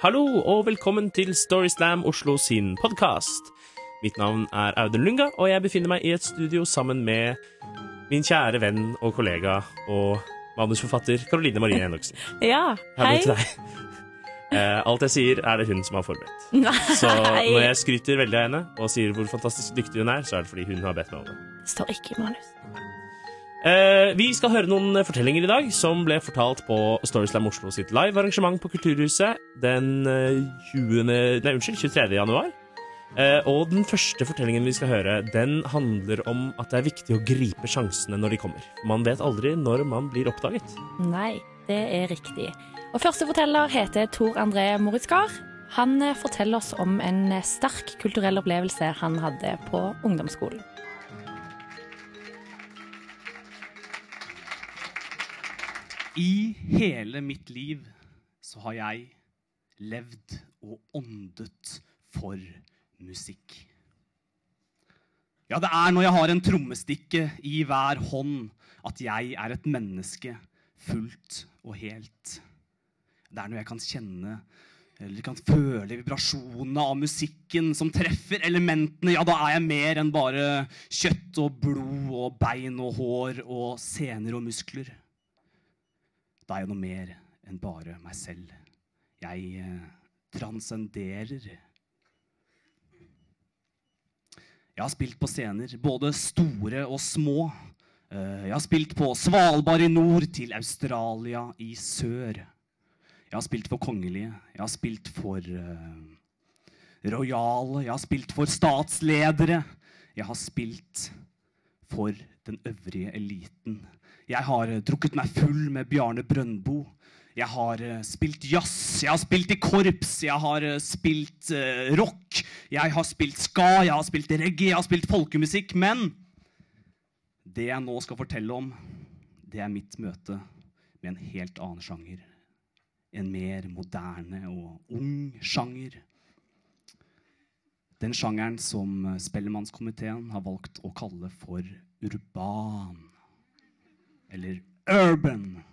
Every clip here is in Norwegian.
Hallo og velkommen til Storyslam Oslo sin podkast. Mitt navn er Audun Lunga, og jeg befinner meg i et studio sammen med min kjære venn og kollega og manusforfatter Karoline Marie Enoksen. Ja, hei. Eh, alt jeg sier, er det hun som har forberedt. Nei. Så når jeg skryter veldig av henne og sier hvor fantastisk dyktig hun er, så er det fordi hun har bedt meg om det. Det står ikke i manus. Eh, vi skal høre noen fortellinger i dag som ble fortalt på Storyslam Oslo sitt live-arrangement på Kulturhuset den eh, 20. Nei, unnskyld, 23. januar. Eh, og den første fortellingen vi skal høre, den handler om at det er viktig å gripe sjansene når de kommer. Man vet aldri når man blir oppdaget. Nei, det er riktig. Og første forteller heter Tor André Moritzgard. Han eh, forteller oss om en eh, sterk kulturell opplevelse han hadde på ungdomsskolen. I hele mitt liv så har jeg levd og åndet for musikk. Ja, det er når jeg har en trommestikke i hver hånd at jeg er et menneske fullt og helt. Det er når jeg kan kjenne eller kan føle vibrasjonene av musikken som treffer elementene. Ja, da er jeg mer enn bare kjøtt og blod og bein og hår og sener og muskler. Da er jeg noe mer enn bare meg selv. Jeg eh, transcenderer. Jeg har spilt på scener, både store og små. Eh, jeg har spilt på Svalbard i nord til Australia i sør. Jeg har spilt for kongelige, jeg har spilt for uh, rojale, jeg har spilt for statsledere. Jeg har spilt for den øvrige eliten. Jeg har eh, drukket meg full med Bjarne Brøndbo. Jeg har eh, spilt jazz, jeg har spilt i korps, jeg har eh, spilt uh, rock. Jeg har spilt ska, jeg har spilt reggae, jeg har spilt folkemusikk. Men det jeg nå skal fortelle om, det er mitt møte med en helt annen sjanger. En mer moderne og ung sjanger. Den sjangeren som Spellemannskomiteen har valgt å kalle for urban. Eller urban.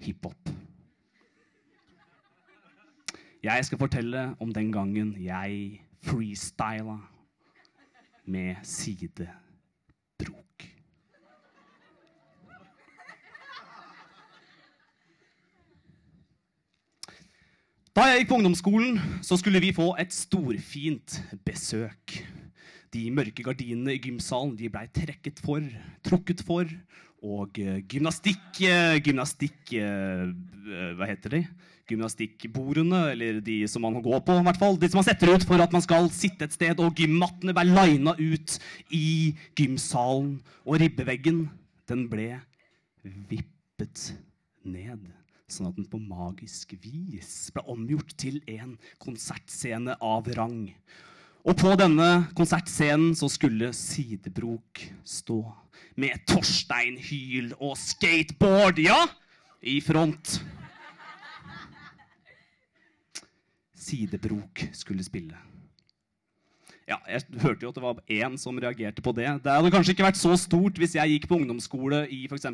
Hiphop. Jeg skal fortelle om den gangen jeg freestyla med sidebrok. Da jeg gikk på ungdomsskolen, så skulle vi få et storfint besøk. De mørke gardinene i gymsalen de blei trekket for, trukket for, og eh, gymnastikk eh, Gymnastikk eh, Hva heter de? Gymnastikkbordene, eller de som man går på, i hvert fall. De som man setter ut for at man skal sitte et sted, og gymmattene ble lina ut i gymsalen. Og ribbeveggen, den ble vippet ned sånn at den på magisk vis ble omgjort til en konsertscene av rang. Og på denne konsertscenen så skulle Sidebrok stå med Torsteinhyl og skateboard, ja, i front. Sidebrok skulle spille. Ja, jeg hørte jo at det var én som reagerte på det. Det hadde kanskje ikke vært så stort hvis jeg gikk på ungdomsskole i f.eks.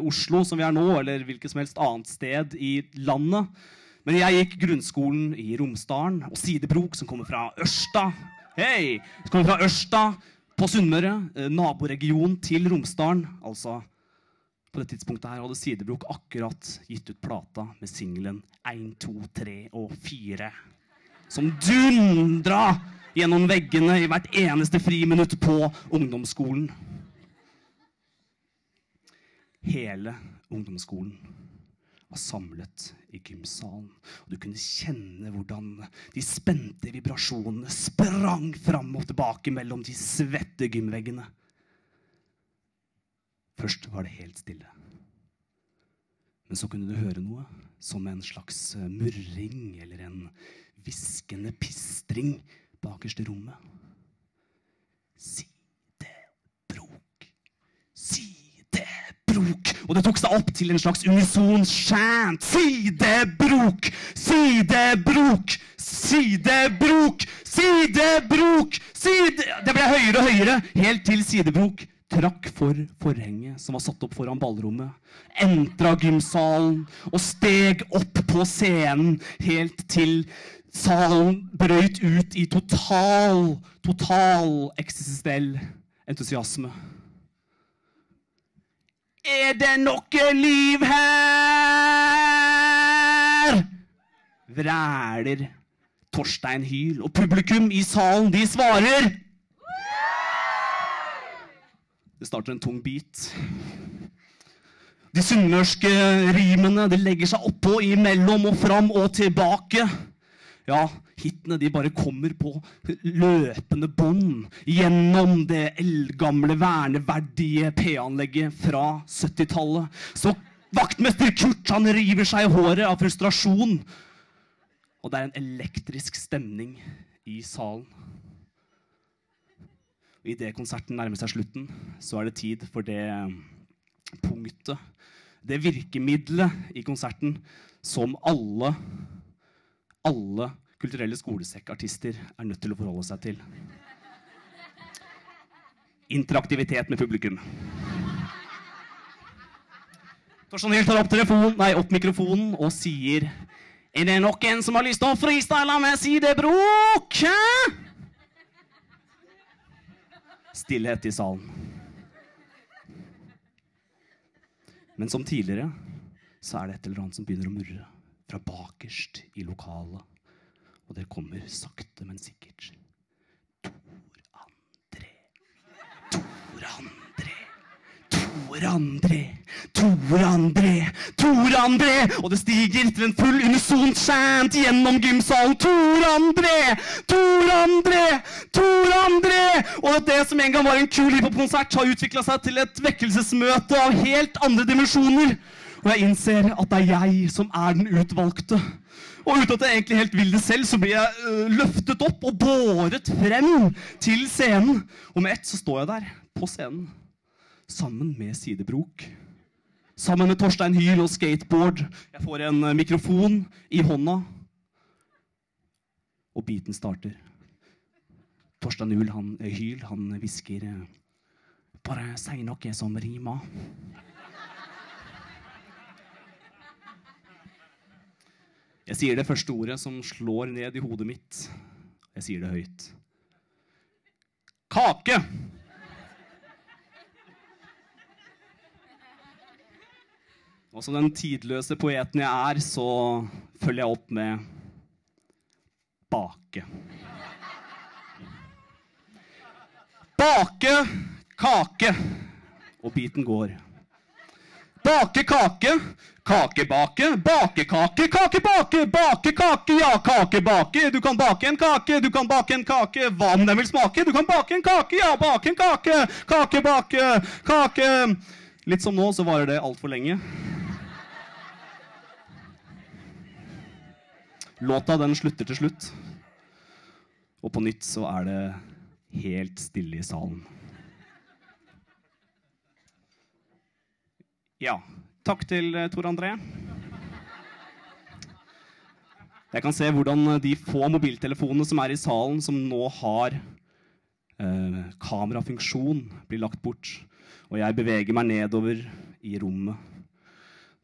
Oslo, som vi er nå, eller hvilket som helst annet sted i landet. Men jeg gikk grunnskolen i Romsdalen, og Sidebrok, som kommer fra Ørsta Hei! Som kommer fra Ørsta på Sunnmøre, eh, naboregion til Romsdalen. Altså, på det tidspunktet her hadde Sidebrok akkurat gitt ut plata med singelen 1, 2, 3 og 4. Som dundra gjennom veggene i hvert eneste friminutt på ungdomsskolen. Hele ungdomsskolen var samlet i gymsalen. Og du kunne kjenne hvordan de spente vibrasjonene sprang fram og tilbake mellom de svette gymveggene. Først var det helt stille. Men så kunne du høre noe, som en slags eh, murring eller en hviskende pistring bakerst i rommet. Sidebrok, sidebrok. Og det tok seg opp til en slags unison chant. Sidebrok, sidebrok, sidebrok, sidebrok, side... Det ble høyere og høyere, helt til Sidebrok trakk for forhenget som var satt opp foran ballrommet, entra gymsalen og steg opp på scenen helt til salen brøyt ut i total, total eksistensiell entusiasme. Er det noe liv her? Vræler Torstein Hyl, og publikum i salen, de svarer Det starter en tung bit. De sunnmørske rimene de legger seg oppå, imellom og fram og tilbake. Ja, hitene de bare kommer på løpende bånd gjennom det eldgamle, verneverdige P-anlegget fra 70-tallet. Så vaktmester Kurt han river seg i håret av frustrasjon. Og det er en elektrisk stemning i salen. Og Idet konserten nærmer seg slutten, så er det tid for det punktet, det virkemidlet i konserten som alle, alle kulturelle skolesekkartister er nødt til å forholde seg til. Interaktivitet med publikum. Torstein Hyl tar opp, telefon, nei, opp mikrofonen og sier Er det noen som har lyst til å freestyle med sidebrok? Stillhet i salen. Men som tidligere så er det et eller annet som begynner å murre fra bakerst i lokalet. Og det kommer sakte, men sikkert. Tor André. Tor André. Tor André. Tor André. Tor André. Og det stiger til en full unison chant gjennom gymsalen. Tor André. Tor André. Tor André. Og det som en gang var en kul hiphop-konsert, har utvikla seg til et vekkelsesmøte av helt andre dimensjoner. Og jeg innser at det er jeg som er den utvalgte. Og uten at jeg egentlig helt vil det selv, så blir jeg øh, løftet opp og båret frem til scenen. Og med ett så står jeg der på scenen sammen med Sidebrok. Sammen med Torstein Hyl og skateboard. Jeg får en øh, mikrofon i hånda. Og beaten starter. Torstein Hyl, han, han hvisker øh, Bare si noe som rimer. Jeg sier det første ordet som slår ned i hodet mitt. Jeg sier det høyt. Kake! Og som den tidløse poeten jeg er, så følger jeg opp med bake. Bake kake. Og biten går. Bake kake, kakebake, bakekake, kakebake, bake kake, ja, kakebake. Du kan bake en kake, du kan bake en kake, hva om den vil smake? Du kan bake en kake, ja, bake en kake, kakebake, kake. Litt som nå, så varer det altfor lenge. Låta, den slutter til slutt. Og på nytt så er det helt stille i salen. Ja. Takk til eh, Tor André. Jeg kan se hvordan de få mobiltelefonene som er i salen, som nå har eh, kamerafunksjon, blir lagt bort. Og jeg beveger meg nedover i rommet.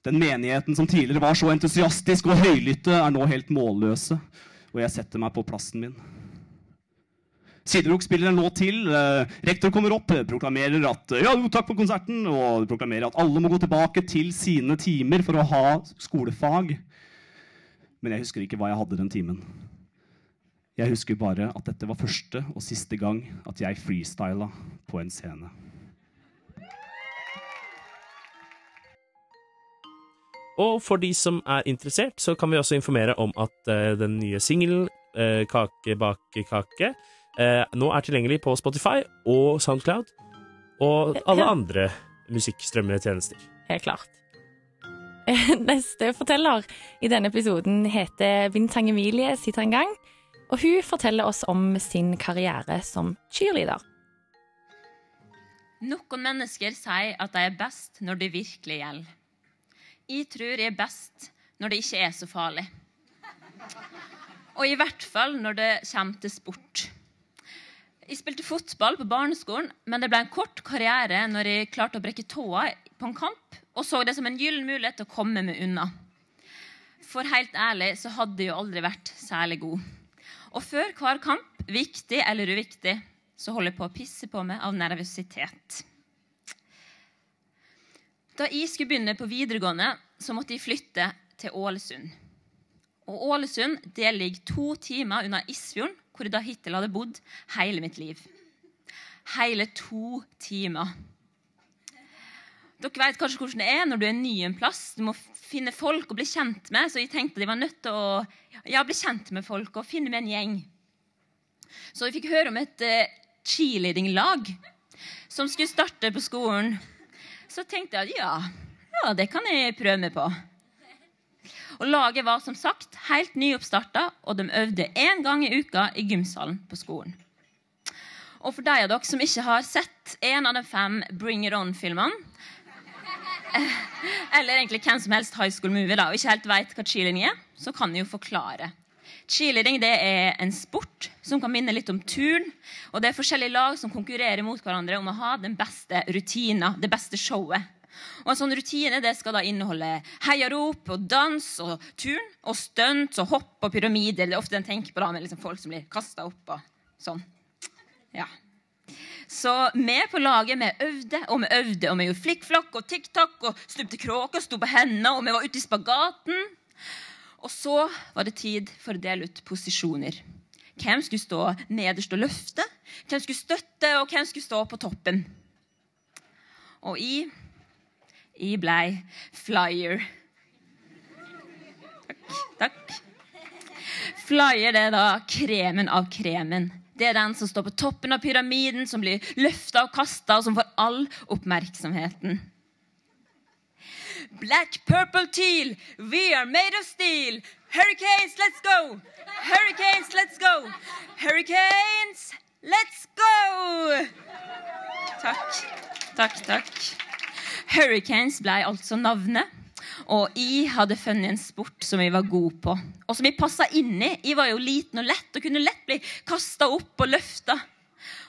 Den menigheten som tidligere var så entusiastisk og høylytte, er nå helt målløse. Og jeg setter meg på plassen min. Siderok spiller en låt til. Eh, rektor kommer opp, proklamerer at ja, jo, takk for konserten, og proklamerer at alle må gå tilbake til sine timer for å ha skolefag. Men jeg husker ikke hva jeg hadde den timen. Jeg husker bare at dette var første og siste gang at jeg freestyla på en scene. Og for de som er interessert, så kan vi også informere om at eh, den nye singelen eh, Kake bak kake eh, nå er tilgjengelig på Spotify og Soundcloud og alle Ja. andre musikkstrømmende tjenester. Helt klart. Neste forteller i denne episoden heter Vintang Emilie Sitrangang, Og hun forteller oss om sin karriere som cheerleader. Noen mennesker sier at de er best når det virkelig gjelder. Jeg tror jeg er best når det ikke er så farlig. Og i hvert fall når det kommer til sport. Jeg spilte fotball på barneskolen, men det ble en kort karriere når jeg klarte å brekke tåa på en kamp og så det som en gyllen mulighet til å komme meg unna. For helt ærlig så hadde jeg jo aldri vært særlig god. Og før hver kamp, viktig eller uviktig, så holder jeg på å pisse på meg av nervøsitet. Da jeg skulle begynne på videregående, så måtte jeg flytte til Ålesund. Og Ålesund det ligger to timer unna Isfjorden, hvor jeg da hittil hadde bodd hele mitt liv. Hele to timer. Dere vet kanskje hvordan det er når du er ny en plass. Du må finne folk å bli kjent med. Så jeg tenkte de var nødt til å ja, bli kjent med folk og finne med en gjeng. Så jeg fikk høre om et uh, cheerleading-lag som skulle starte på skolen. Så tenkte jeg at ja, ja, det kan jeg prøve meg på. Og Laget var som sagt helt nyoppstarta, og de øvde én gang i uka i gymsalen på skolen. Og for de av dere som ikke har sett en av de fem Bring It On-filmene, eller egentlig hvem som helst high school movie da, og ikke helt vet hva cheerleading er, så kan jeg jo forklare. Cheerleading det er en sport som kan minne litt om turn. og Det er forskjellige lag som konkurrerer mot hverandre om å ha den beste rutina, det beste showet. Og En sånn rutine det skal da inneholde heiarop og dans og turn og stunt og hopp og pyramider. Det er ofte en tenker på da med liksom folk som blir kasta opp og sånn. Ja. Så vi på laget vi øvde og vi øvde, og vi gjorde flikkflakk og tikk-takk og stupte kråker, sto på hendene, og vi var ute i spagaten. Og så var det tid for å dele ut posisjoner. Hvem skulle stå nederst og løfte? Hvem skulle støtte, og hvem skulle stå på toppen? Og jeg, jeg blei flyer. Takk. Takk. Flyer det er da kremen av kremen. Det er den som står på toppen av pyramiden, som blir løfta og kasta, og som får all oppmerksomheten. Black, purple, teal, we are made of steel. Hurricanes, let's go! Hurricanes, let's go! Hurricanes, let's go! Takk, takk, takk. Hurricanes ble altså navnet. Og jeg hadde funnet en sport som jeg var god på, og som jeg passa inn i. Jeg var jo liten og lett og kunne lett bli kasta opp og løfta.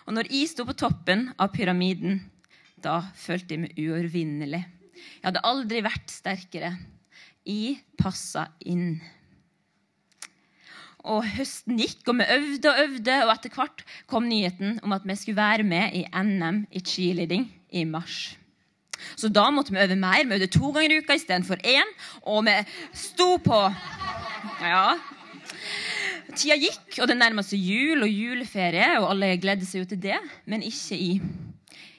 Og når jeg sto på toppen av pyramiden, da følte jeg meg uovervinnelig. Jeg hadde aldri vært sterkere. Jeg passa inn. Og høsten gikk, og vi øvde og øvde, og etter hvert kom nyheten om at vi skulle være med i NM i cheerleading i mars. Så da måtte vi øve mer. Vi øvde to ganger i uka istedenfor én. Og vi sto på. Ja. Tida gikk, og det nærma seg jul og juleferie, og alle gledde seg jo til det, men ikke i.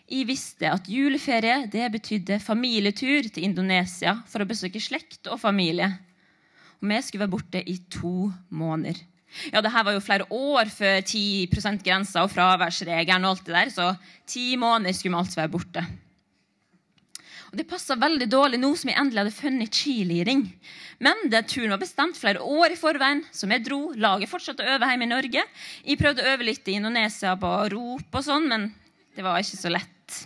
Jeg visste at juleferie det betydde familietur til Indonesia for å besøke slekt og familie. Og vi skulle være borte i to måneder. Ja, det her var jo flere år før 10 %-grensa og fraværsregelen og alt det der, så ti måneder skulle vi altså være borte. Og Det passa veldig dårlig nå som jeg endelig hadde funnet cheerleading. Men det turen var bestemt flere år i forveien, så vi dro. Laget fortsatte å øve hjemme i Norge. Jeg prøvde å øve litt i Indonesia på rop og sånn, men det var ikke så lett.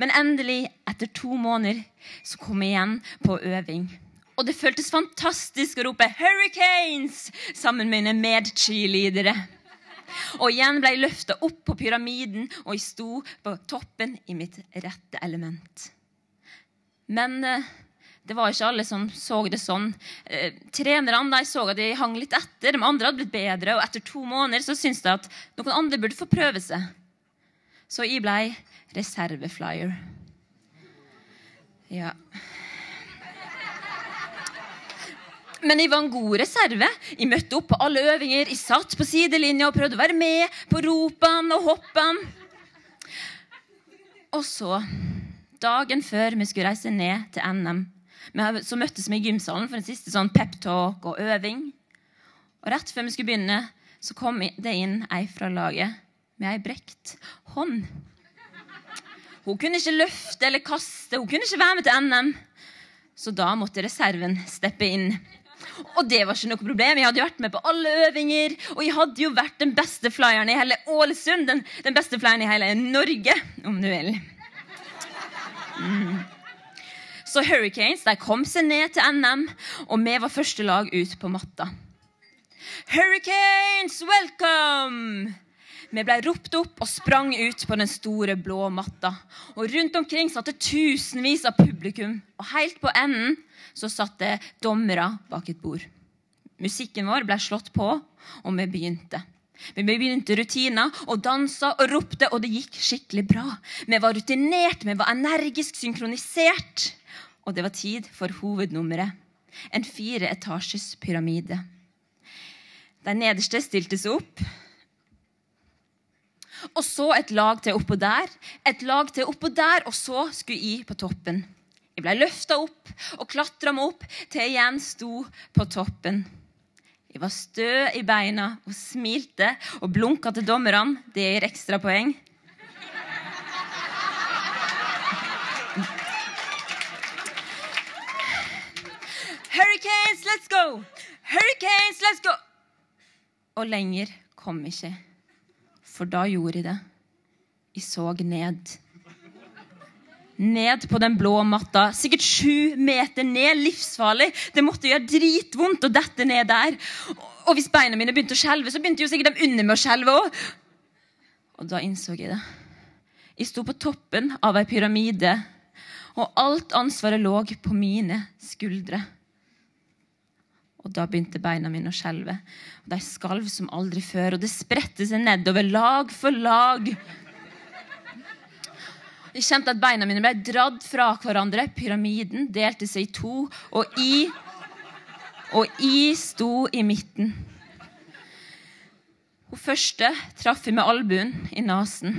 Men endelig, etter to måneder, så kom jeg igjen på øving. Og det føltes fantastisk å rope 'Hurricanes' sammen med mine medcheerleadere. Og igjen ble jeg løfta opp på pyramiden, og jeg sto på toppen i mitt rette element. Men eh, det var ikke alle som så det sånn. Eh, trenerne de så at de hang litt etter. De andre hadde blitt bedre, og etter to måneder så syntes de at noen andre burde få prøve seg. Så jeg blei reserveflyer. Ja. Men jeg var en god reserve. Jeg møtte opp på alle øvinger. Jeg satt på sidelinja og prøvde å være med på ropene og hoppene. Og så, dagen før vi skulle reise ned til NM, så møttes vi i gymsalen for en siste sånn peptalk og øving. Og rett før vi skulle begynne, så kom det inn ei fra laget med ei brekt hånd. Hun kunne ikke løfte eller kaste, hun kunne ikke være med til NM. Så da måtte reserven steppe inn. Og det var ikke noe problem. Jeg hadde jo vært med på alle øvinger. Og jeg hadde jo vært den beste flyeren i hele Ålesund. Den, den beste flyeren i hele Norge, om du vil. Så Hurricanes de kom seg ned til NM, og vi var første lag ut på matta. Hurricanes, welcome! Vi ble ropt opp og sprang ut på den store blå matta. Og rundt omkring satt det tusenvis av publikum. Og helt på enden så satt det dommere bak et bord. Musikken vår ble slått på, og vi begynte. Vi begynte rutiner og dansa og ropte, og det gikk skikkelig bra. Vi var rutinert, vi var energisk synkronisert. Og det var tid for hovednummeret. En fire etasjes pyramide. De nederste stilte seg opp. Og så et lag til oppå der, et lag til oppå der, og så skulle jeg på toppen. Jeg ble løfta opp og klatra meg opp til jeg igjen sto på toppen. Jeg var stø i beina og smilte og blunka til dommerne. Det gir ekstrapoeng. Hurricanes, let's go! Hurricanes, let's go! Og lenger kom jeg ikke. For da gjorde jeg det. Jeg så ned. Ned på den blå matta. Sikkert sju meter ned. Livsfarlig. Det måtte gjøre dritvondt å dette ned der. Og hvis beina mine begynte å skjelve, så begynte jo sikkert de under med å skjelve òg. Og da innså jeg det. Jeg sto på toppen av ei pyramide, og alt ansvaret lå på mine skuldre. Og da begynte beina mine å skjelve. Og De skalv som aldri før, og det spredte seg nedover lag for lag. Jeg kjente at beina mine ble dratt fra hverandre. Pyramiden delte seg i to, og i Og i sto i midten. Hun første traff jeg med albuen i nesen.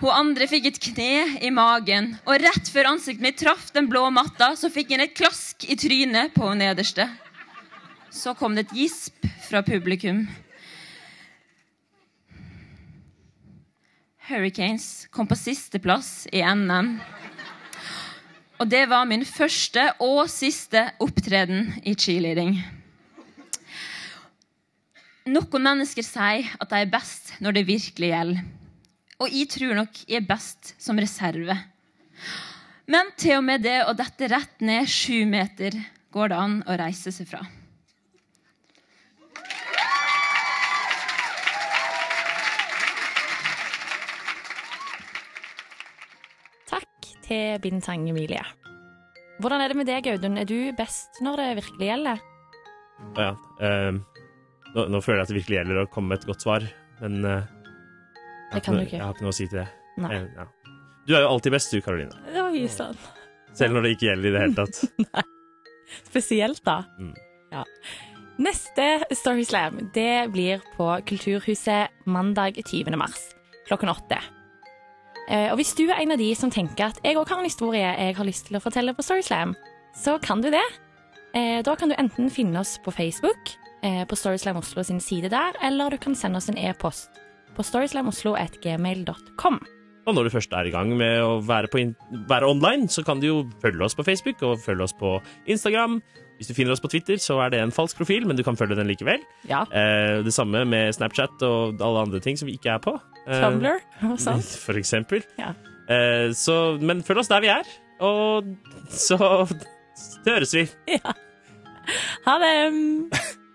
Hun andre fikk et kne i magen, og rett før ansiktet mitt traff den blå matta, så fikk hun et klask i trynet på hun nederste. Så kom det et gisp fra publikum. Hurricanes kom på sisteplass i NM. Og det var min første og siste opptreden i cheerleading. Noen mennesker sier at de er best når det virkelig gjelder. Og jeg tror nok jeg er best som reserve. Men til og med det å dette rett ned sju meter går det an å reise seg fra. Til Bintang Emilie. Hvordan er det med deg, Audun? Er du best når det virkelig gjelder? Ja, ehm, nå, nå føler jeg at det virkelig gjelder å komme med et godt svar, men eh, jeg, har noe, jeg har ikke noe å si til det. Nei. Eh, ja. Du er jo alltid best, du, Karoline. Oi sann. Selv når det ikke gjelder i det hele tatt. Spesielt, da. Mm. Ja. Neste Storyslam det blir på Kulturhuset mandag 20. mars klokken åtte. Eh, Og hvis du er en av de som tenker at jeg òg har en historie jeg har lyst til å fortelle på Storyslam, så kan du det. Eh, Da kan du enten finne oss på Facebook, eh, på Storyslam Oslo sin side der, eller du kan sende oss en e-post på storyslamoslo.gmail.com. Og når du først er i gang med å være, være online, så kan du jo følge oss på Facebook og følge oss på Instagram. Hvis du finner oss på Twitter, så er det en falsk profil, men du kan følge den likevel. Ja. Eh, det samme med Snapchat og alle andre ting som vi ikke er på. Eh, Tumblr sånn. For eksempel. Ja. Eh, så, men følg oss der vi er, og så høres vi. Ha det!